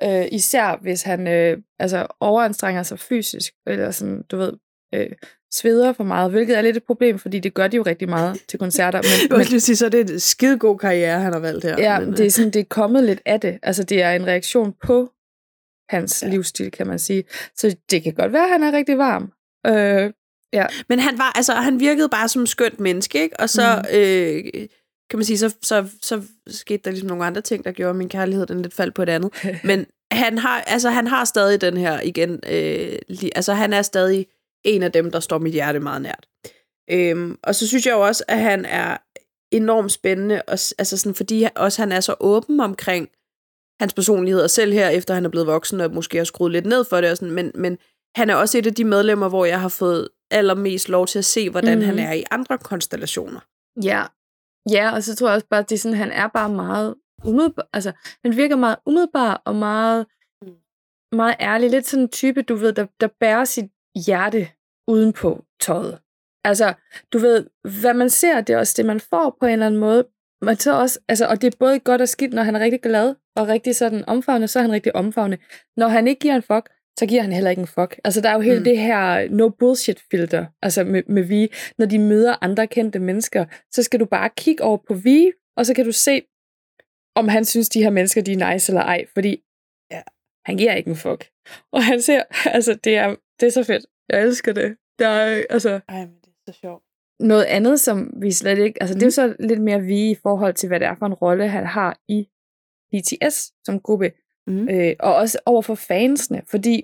B: øh, især hvis han øh, altså overanstrenger sig fysisk, eller sådan, du ved, øh, sveder for meget, hvilket er lidt et problem, fordi det gør de jo rigtig meget til koncerter.
C: Jeg
B: Men,
C: vil lige sige, så er det en skidegod karriere, han har valgt her.
B: Ja,
C: men,
B: det er, sådan, det er kommet lidt af det. Altså, det er en reaktion på hans
C: Ja.
B: ja. livsstil, kan man sige. Så det kan godt være, at han er rigtig varm. Øh,
C: Men han var, altså, han virkede bare som et skønt menneske, ikke? Og så, mm. øh, kan man sige, så, så, så skete der ligesom nogle andre ting, der gjorde, at min kærlighed den lidt faldt på et andet. Men han har, altså, han har stadig den her igen, øh, li, altså han er stadig en af dem, der står mit hjerte meget nært. Øhm, og så synes jeg jo også, at han er enormt spændende, og, altså sådan, fordi også han er så åben omkring hans personlighed, og selv her, efter han er blevet voksen, og måske har skruet lidt ned for det, og sådan, men, men han er også et af de medlemmer, hvor jeg har fået allermest lov til at se, hvordan mm. han
B: Mhm.
C: er i andre konstellationer.
B: ja. ja, og så tror jeg også bare, at det sådan, han er bare meget umiddelbar. Altså, han virker meget umiddelbar og meget, meget ærlig. Lidt sådan en type, du ved, der, der bærer sit hjerte udenpå tøjet. Altså, du ved, hvad man ser, det er også det, man får på en eller anden måde. Man så også, altså, og det er både godt og skidt, når han er rigtig glad og rigtig sådan omfavnet, så er han rigtig omfavnet. Når han ikke giver en fuck, så giver han heller ikke en fuck. Altså, der er jo hele
C: mm.
B: det her no bullshit filter, altså med, med vi. Når de møder andre kendte mennesker, så skal du bare kigge over på vi, og så kan du se, om han synes, de her mennesker, de er nice eller ej, fordi
C: Ja.
B: han giver ikke en fuck. Og han ser, altså, det er, det er så fedt. Jeg elsker det. Der er, altså,
C: Ej, men det er så sjovt.
B: noget andet, som vi slet ikke... Altså, mm. det er jo så lidt mere vi i forhold til, hvad det er for en rolle, han har i BTS som gruppe.
C: Mm.
B: Øh, og også over for fansene, fordi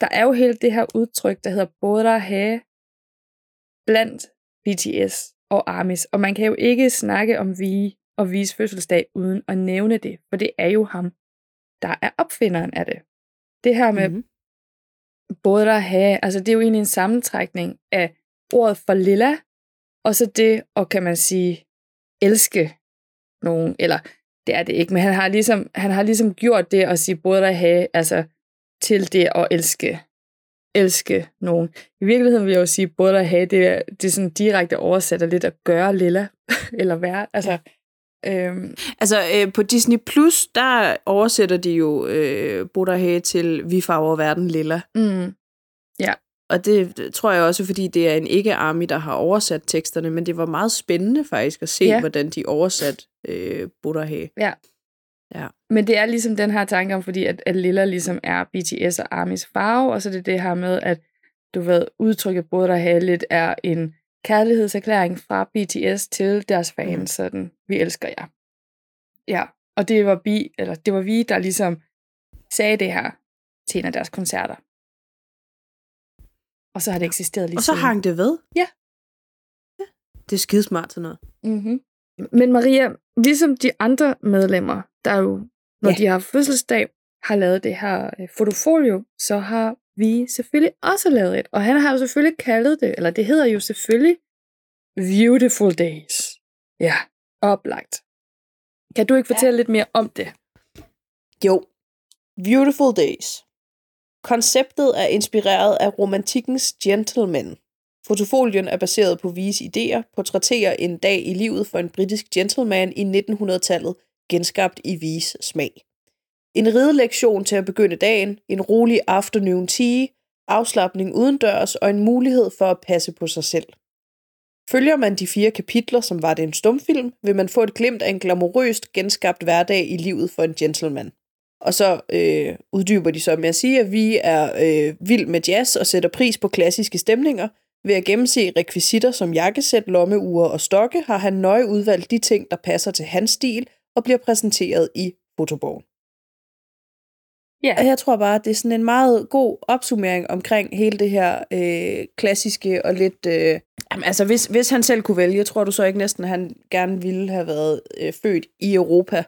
B: der er jo hele det her udtryk, der hedder Boda He blandt BTS og ARMYs. Og man kan jo ikke snakke om vi og Vi's fødselsdag uden at nævne det, for det er jo ham, der er opfinderen af det. Det her med
C: Mhm
B: både Boda He, altså det er jo egentlig en sammentrækning af ordet for lilla, og så det, og kan man sige, elske nogen, eller det er det ikke, men han har ligesom, han har ligesom gjort det at sige både at have, altså til det at elske, elske nogen. I virkeligheden vil jeg jo sige, både at have, det er, det er sådan direkte oversat af lidt at gøre lilla, eller være, altså, øhm,
C: Altså, øh, på Disney Plus, der oversætter de jo øh, Bodahe til Vi farver verden lilla.
B: mm,
C: Og det det tror jeg også, fordi det er en ikke-army, der har oversat teksterne, men det var meget spændende faktisk at se, ja.
B: Ja.
C: hvordan de oversat øh, Bodahe.
B: Men det er ligesom den her tanke om, fordi at, at lilla ligesom er BTS og ARMYs farve, og så er det det her med, at du ved, udtrykket både der have lidt er en kærlighedserklæring fra BTS til deres fans,
C: Mhm.
B: mm. sådan, vi elsker jer. Ja, og det var, vi, eller det var vi, der ligesom sagde det her til en af deres koncerter. Og så har det eksisteret lige
C: Og så hang det ved.
B: Ja.
C: ja. Det er skidesmart sådan noget.
B: Mm-hmm. Men Maria, ligesom de andre medlemmer, der jo, når
C: Ja.
B: ja. de har fødselsdag, har lavet det her øh, fotofolio, så har vi selvfølgelig også lavet et. Og han har jo selvfølgelig kaldet det, eller det hedder jo selvfølgelig Beautiful Days. Ja, oplagt. Kan du ikke fortælle ja. lidt mere om det?
C: Jo. Beautiful Days. Konceptet er inspireret af romantikkens gentleman. Fotofolien er baseret på Vies idéer, portrætterer en dag i livet for en britisk gentleman i 1900-tallet, genskabt i Vies smag. En ridelektion til at begynde dagen, en rolig afternoon tea, afslappning udendørs og en mulighed for at passe på sig selv. Følger man de fire kapitler, som var det en stumfilm, vil man få et glimt af en glamourøst genskabt hverdag i livet for en gentleman. Og så øh, uddyber de så med at sige, at vi er øh, vild med jazz og sætter pris på klassiske stemninger. Ved at gennemse rekvisitter som jakkesæt, lommeure og stokke, har han nøje udvalgt de ting, der passer til hans stil og bliver præsenteret i fotobogen.
B: Ja,
C: Og jeg tror bare, at det er sådan en meget god opsummering omkring hele det her øh, klassiske og lidt... Øh, jamen, altså, hvis, hvis han selv kunne vælge, tror du så ikke næsten, at han gerne ville have været øh, født i Europa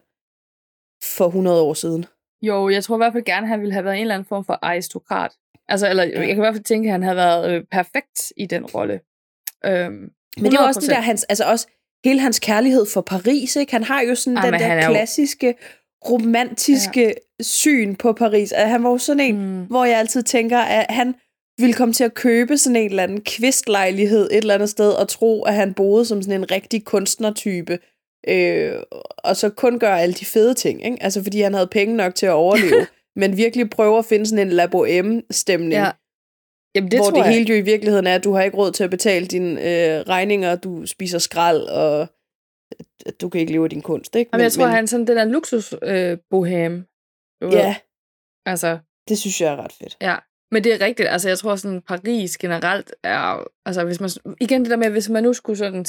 C: for 100 år siden?
B: Jo, jeg tror i hvert fald gerne, at han ville have været en eller anden form for aristokrat. Altså, eller jeg kan i hvert fald tænke, at han havde været øh, perfekt i den rolle. Øhm,
C: Men det er også det
B: 100%.
C: der, hans, altså også hele hans kærlighed for Paris, ikke? Han har jo sådan
B: Ah,
C: den der
B: er jo-
C: klassiske, romantiske ja. syn på Paris. At han var jo sådan en,
B: Mm.
C: hvor jeg altid tænker, at han ville komme til at købe sådan en eller anden kvistlejlighed et eller andet sted, og tro, at han boede som sådan en rigtig kunstnertype, øh, og så kun gøre alle de fede ting, ikke? Altså fordi han havde penge nok til at overleve, men virkelig prøve at finde sådan en La Boheme-stemning,
B: Ja. Jamen, det
C: hvor det
B: jeg.
C: hele jo i virkeligheden er, at du har ikke råd til at betale dine øh, regninger, du spiser skrald, og at du kan ikke leve af din kunst, ikke?
B: Jamen, jeg tror, han er sådan den der luksus øh, bohem.
C: Ja,
B: Altså,
C: det synes jeg er ret fedt.
B: ja. Men det er rigtigt. Altså, jeg tror sådan, Paris generelt er... Altså, hvis man... Igen det der med, hvis man nu skulle sådan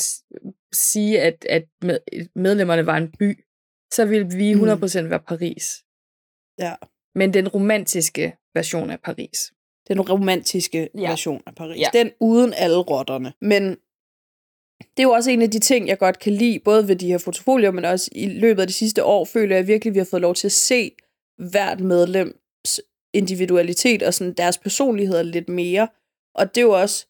B: sige, at, at med, medlemmerne var en by, så ville vi
C: Mm.
B: 100% være Paris.
C: Ja.
B: Men den romantiske version af Paris.
C: Den romantiske. Ja. version af Paris.
B: Ja.
C: Den uden alle rotterne. Men det er jo også en af de ting, jeg godt kan lide, både ved de her fotofolier, men også i løbet af de sidste år, føler jeg virkelig, at vi har fået lov til at se hvert medlems individualitet og sådan deres personligheder lidt mere. Og det er jo også,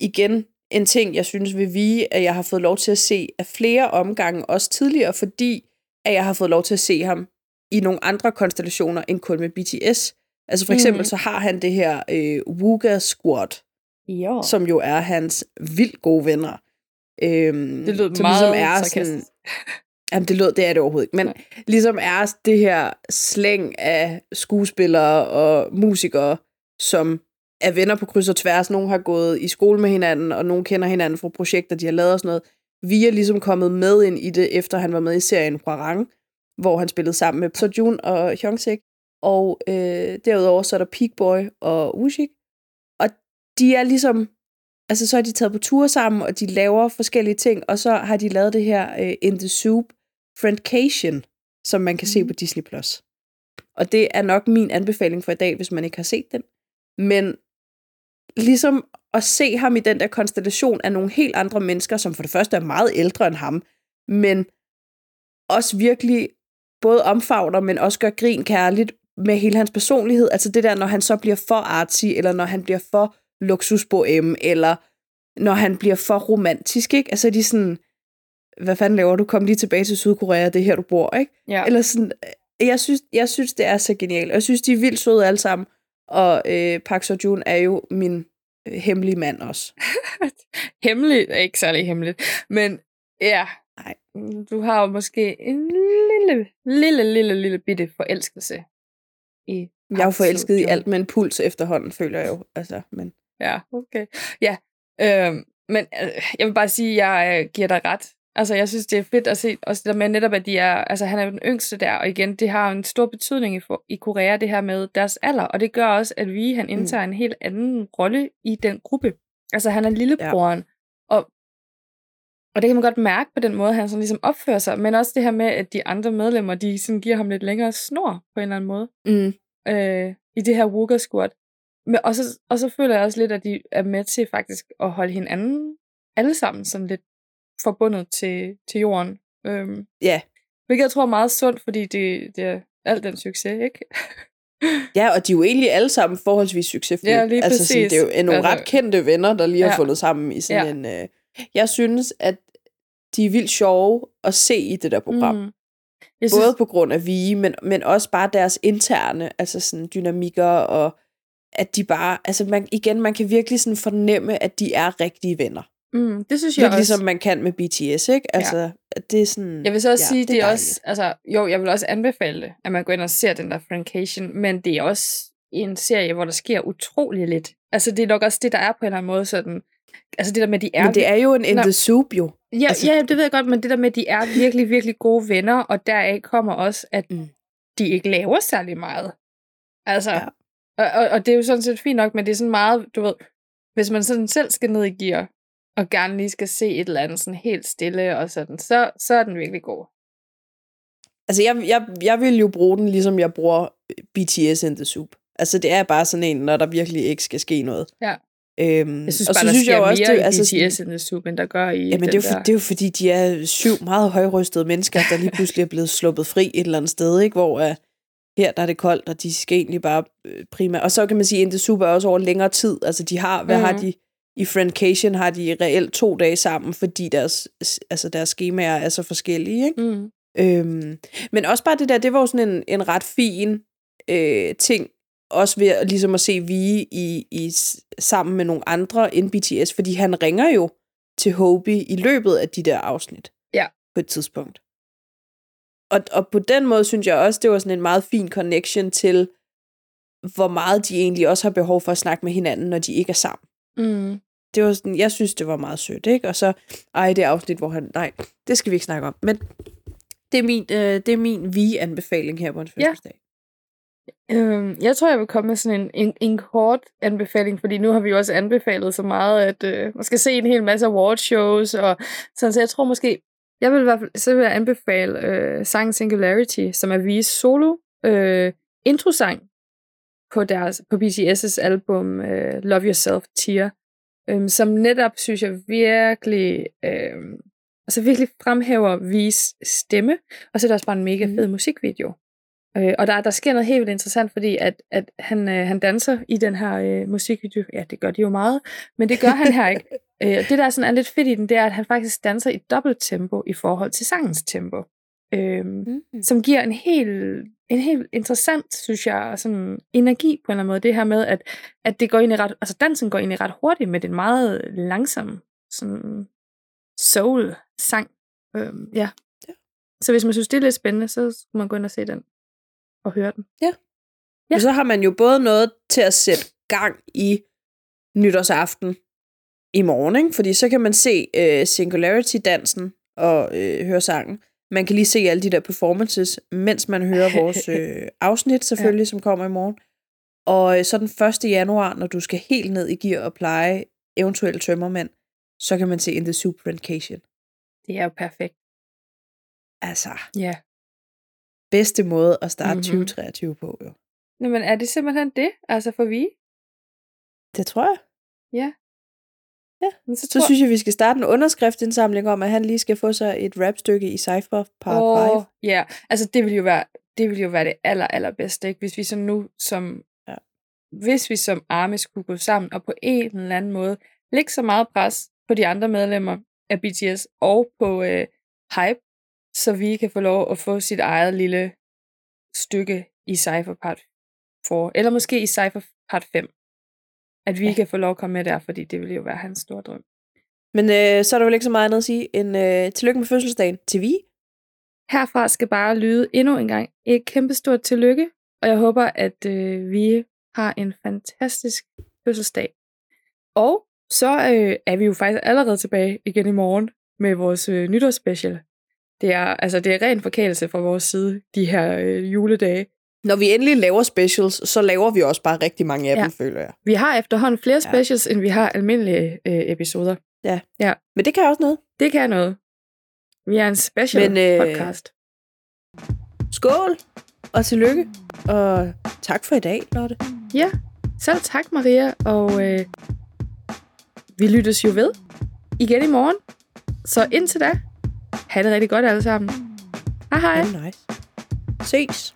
C: igen, en ting, jeg synes vil vi, at jeg har fået lov til at se af flere omgange, også tidligere, fordi at jeg har fået lov til at se ham i nogle andre konstellationer end kun med BTS. Altså for eksempel
B: Mhm.
C: så har han det her øh, Wooga Squad,
B: Ja.
C: som jo er hans vildt gode venner. Øhm,
B: Det lød
C: som
B: meget
C: ligesom er sådan. Jamen, det, lød, det er det overhovedet ikke. Men
B: Nej.
C: ligesom er det her slæng af skuespillere og musikere, som er venner på kryds og tværs. Nogle har gået i skole med hinanden, og nogle kender hinanden fra projekter, de har lavet og sådan noget. Vi er ligesom kommet med ind i det, efter han var med i serien Hwarang, hvor han spillede sammen med Sojun og Hyungsik. Og øh, derudover så er der Peak Boy og Wushik. Og de er ligesom altså så har de taget på tur sammen, og de laver forskellige ting, og så har de lavet det her uh, In the Soup Friendcation, som man kan mm. se på Disney+. Plus. Og det er nok min anbefaling for i dag, hvis man ikke har set den. Men ligesom at se ham i den der konstellation af nogle helt andre mennesker, som for det første er meget ældre end ham, men også virkelig både omfavner, men også gør grin kærligt med hele hans personlighed. Altså det der, når han så bliver for artsy, eller når han bliver for luksusbohem, eller når han bliver for romantisk, ikke? Altså de er sådan, hvad fanden laver du? Kom lige tilbage til Sydkorea, det er her, du bor, ikke?
B: Ja.
C: Eller sådan, øh, jeg synes, jeg synes, det er så genialt. Og jeg synes, de er vildt søde alle sammen. Og øh, Park Seo-joon er jo min øh, hemmelige mand også.
B: Hemmeligt er ikke særlig hemmeligt. Men ja,
C: Nej.
B: du har jo måske en lille, lille, lille, lille bitte forelskelse i
C: Jeg er jo forelsket i alt med en puls efterhånden, føler jeg jo. Altså, men
B: Ja, okay. Ja, øhm, men øh, jeg vil bare sige, at jeg øh, giver dig ret. Altså, jeg synes, det er fedt at se, også det der med netop, at de er, altså, han er jo den yngste der, og igen, det har en stor betydning i, for, i Korea, det her med deres alder, og det gør også, at vi, han indtager mm. en helt anden rolle i den gruppe. Altså, han er lillebroren, ja. og, og det kan man godt mærke på den måde, han sådan ligesom opfører sig, men også det her med, at de andre medlemmer, de sådan giver ham lidt længere snor, på en eller anden måde
C: mm,
B: øh, i det her Wooga Squad. Men, og, så, og så føler jeg også lidt, at de er med til faktisk at holde hinanden alle sammen sådan lidt forbundet til, til jorden. Øhm,
C: Ja.
B: hvilket jeg tror er meget sundt, fordi det, det er alt den succes, ikke?
C: Ja, og de er jo egentlig alle sammen forholdsvis succesfulde.
B: Ja, lige
C: altså, sådan, det er jo nogle
B: Altså-
C: ret kendte venner, der lige har
B: Ja.
C: fundet sammen i sådan
B: Ja.
C: en... Øh... Jeg synes, at de er vildt sjove at se i det der program. Mm.
B: Mm. Jeg synes,
C: Både på grund af vi, men, men også bare deres interne altså sådan dynamikker, og at de bare... Altså man, igen, man kan virkelig sådan fornemme, at de er rigtige venner.
B: mm, det synes jeg
C: Lidt
B: også.
C: ligesom man kan med BTS, ikke? Altså, at det er sådan...
B: Jeg vil så også
C: ja,
B: sige, det er,
C: dejligt.
B: også, altså, jo, jeg vil også anbefale det, at man går ind og ser den der Frankation, men det er også en serie, hvor der sker utrolig lidt. Altså, det er nok også det, der er på en eller anden måde sådan, altså det der med, de er...
C: Men det er jo en in
B: Nå.
C: the soup, jo.
B: ja,
C: altså-
B: ja, det ved jeg godt, men det der med, de er virkelig, virkelig gode venner, og deraf kommer også, at
C: Mm.
B: de ikke laver særlig meget. Altså,
C: Ja.
B: Og, og, og det er jo sådan set fint nok, men det er sådan meget, du ved, hvis man sådan selv skal ned i gear, og gerne lige skal se et eller andet sådan helt stille og sådan, så, så er den virkelig god.
C: Altså, jeg, jeg, jeg vil jo bruge den, ligesom jeg bruger BTS in the soup. Altså, det er bare sådan en, når der virkelig ikke skal ske noget.
B: Ja.
C: Øhm,
B: Jeg synes
C: og
B: bare,
C: så
B: der
C: synes jeg også,
B: mere
C: det,
B: i
C: altså,
B: BTS
C: sådan,
B: end the soup, end der gør i
C: Jamen, det er, jo, for, det er jo fordi, de er syv meget højrystede mennesker, der lige pludselig er blevet sluppet fri et eller andet sted, ikke? hvor uh, her der er det koldt, og de skal egentlig bare øh, primært... Og så kan man sige, at super også over længere tid. Altså, de har, hvad
B: Mhm.
C: har de... I Friendcation har de reelt to dage sammen, fordi deres, altså deres skemaer er så forskellige. Ikke?
B: Mm.
C: Øhm, men også bare det der, det var jo sådan en, en ret fin øh, ting, også ved at, ligesom at se vi i, i, sammen med nogle andre end BTS, fordi han ringer jo til Hobie i løbet af de der afsnit.
B: Ja.
C: På et tidspunkt. Og, og på den måde synes jeg også, det var sådan en meget fin connection til, hvor meget de egentlig også har behov for at snakke med hinanden, når de ikke er sammen.
B: Mm.
C: Det var sådan, jeg synes, det var meget sødt, ikke? Og så, ej, det afsnit, hvor han, nej, det skal vi ikke snakke om. Men det er min, øh, det er min vi-anbefaling her på en
B: Ja.
C: fødselsdag.
B: Øhm, jeg tror, jeg vil komme med sådan en, en, en kort anbefaling, fordi nu har vi jo også anbefalet så meget, at øh, man skal se en hel masse awardshows, og sådan, så jeg tror måske, jeg vil i hvert fald, så vil jeg anbefale øh, sangen Singularity, som er V's solo øh, introsang på, deres, på BTS' album øh, Love Yourself Tear, øh, som netop, synes jeg, virkelig, øh, altså virkelig fremhæver V's stemme, og så er der også bare en mega
C: Mhm.
B: fed musikvideo. Øh, og der, der sker noget helt vildt interessant, fordi at, at han, øh, han danser i den her øh, musikvideo. Ja, det gør de jo meget, men det gør han her ikke. Øh, det, der er sådan er lidt fedt i den, det er, at han faktisk danser i dobbelt tempo i forhold til sangens tempo. Øh,
C: Mm.
B: som giver en helt, en helt interessant, synes jeg, sådan energi på en eller anden måde. Det her med, at, at det går ind i ret, altså dansen går ind i ret hurtigt med den meget langsom sådan soul-sang. Øhm, ja.
C: Ja.
B: Så hvis man synes, det er lidt spændende, så skal man gå ind og se den og høre den. Ja.
C: Og så har man jo både noget til at sætte gang i nytårsaften i morgen, ikke? fordi så kan man se øh, Singularity-dansen og øh, høre sangen. Man kan lige se alle de der performances, mens man hører vores øh, afsnit selvfølgelig, ja. som kommer i morgen. Og øh, så den 1. januar, når du skal helt ned i gear og pleje eventuelle tømmermænd, så kan man se In the Soup Vacation.
B: Det er jo perfekt.
C: Altså,
B: Ja.
C: bedste måde at starte
B: Mhm.
C: mm-hmm. 2023 på, jo.
B: Nå, men er det simpelthen det? Altså for vi?
C: Det tror jeg.
B: Ja.
C: Ja.
B: Men så,
C: Så
B: tror...
C: synes jeg, vi skal starte en underskriftindsamling om, at han lige skal få sig et rapstykke i Cypher Part
B: Åh,
C: 5.
B: Ja, altså det vil jo være det vil jo være det aller, allerbedste, ikke? Hvis vi så nu som
C: Ja.
B: hvis vi som arme skulle gå sammen og på en eller anden måde lægge så meget pres på de andre medlemmer af BTS og på øh, Hype, så vi kan få lov at få sit eget lille stykke i Cypher Part 4, eller måske i Cypher Part 5. At vi Ja. kan få lov at komme med der, fordi det vil jo være hans store drøm.
C: Men øh, så er der vel ikke så meget andet at sige end øh, tillykke med fødselsdagen til vi.
B: Herfra skal bare lyde endnu en gang et kæmpestort tillykke, og jeg håber, at øh, vi har en fantastisk fødselsdag. Og så øh, er vi jo faktisk allerede tilbage igen i morgen med vores øh, nytårsspecial. Det er, altså, det er ren forkælelse fra vores side, de her øh, juledage.
C: Når vi endelig laver specials, så laver vi også bare rigtig mange af
B: Ja.
C: dem, føler jeg.
B: Vi har efterhånden flere
C: Ja.
B: specials, end vi har almindelige øh, episoder.
C: Men det kan også noget.
B: Det kan noget. Vi er en special
C: Men, øh,
B: podcast.
C: Skål og tillykke. Og tak for i dag, Lotte.
B: Ja, selv tak Maria, og øh, vi lyttes jo ved igen i morgen. Så indtil da, ha' det rigtig godt alle sammen. Hej hej.
C: Oh, nice. Ses.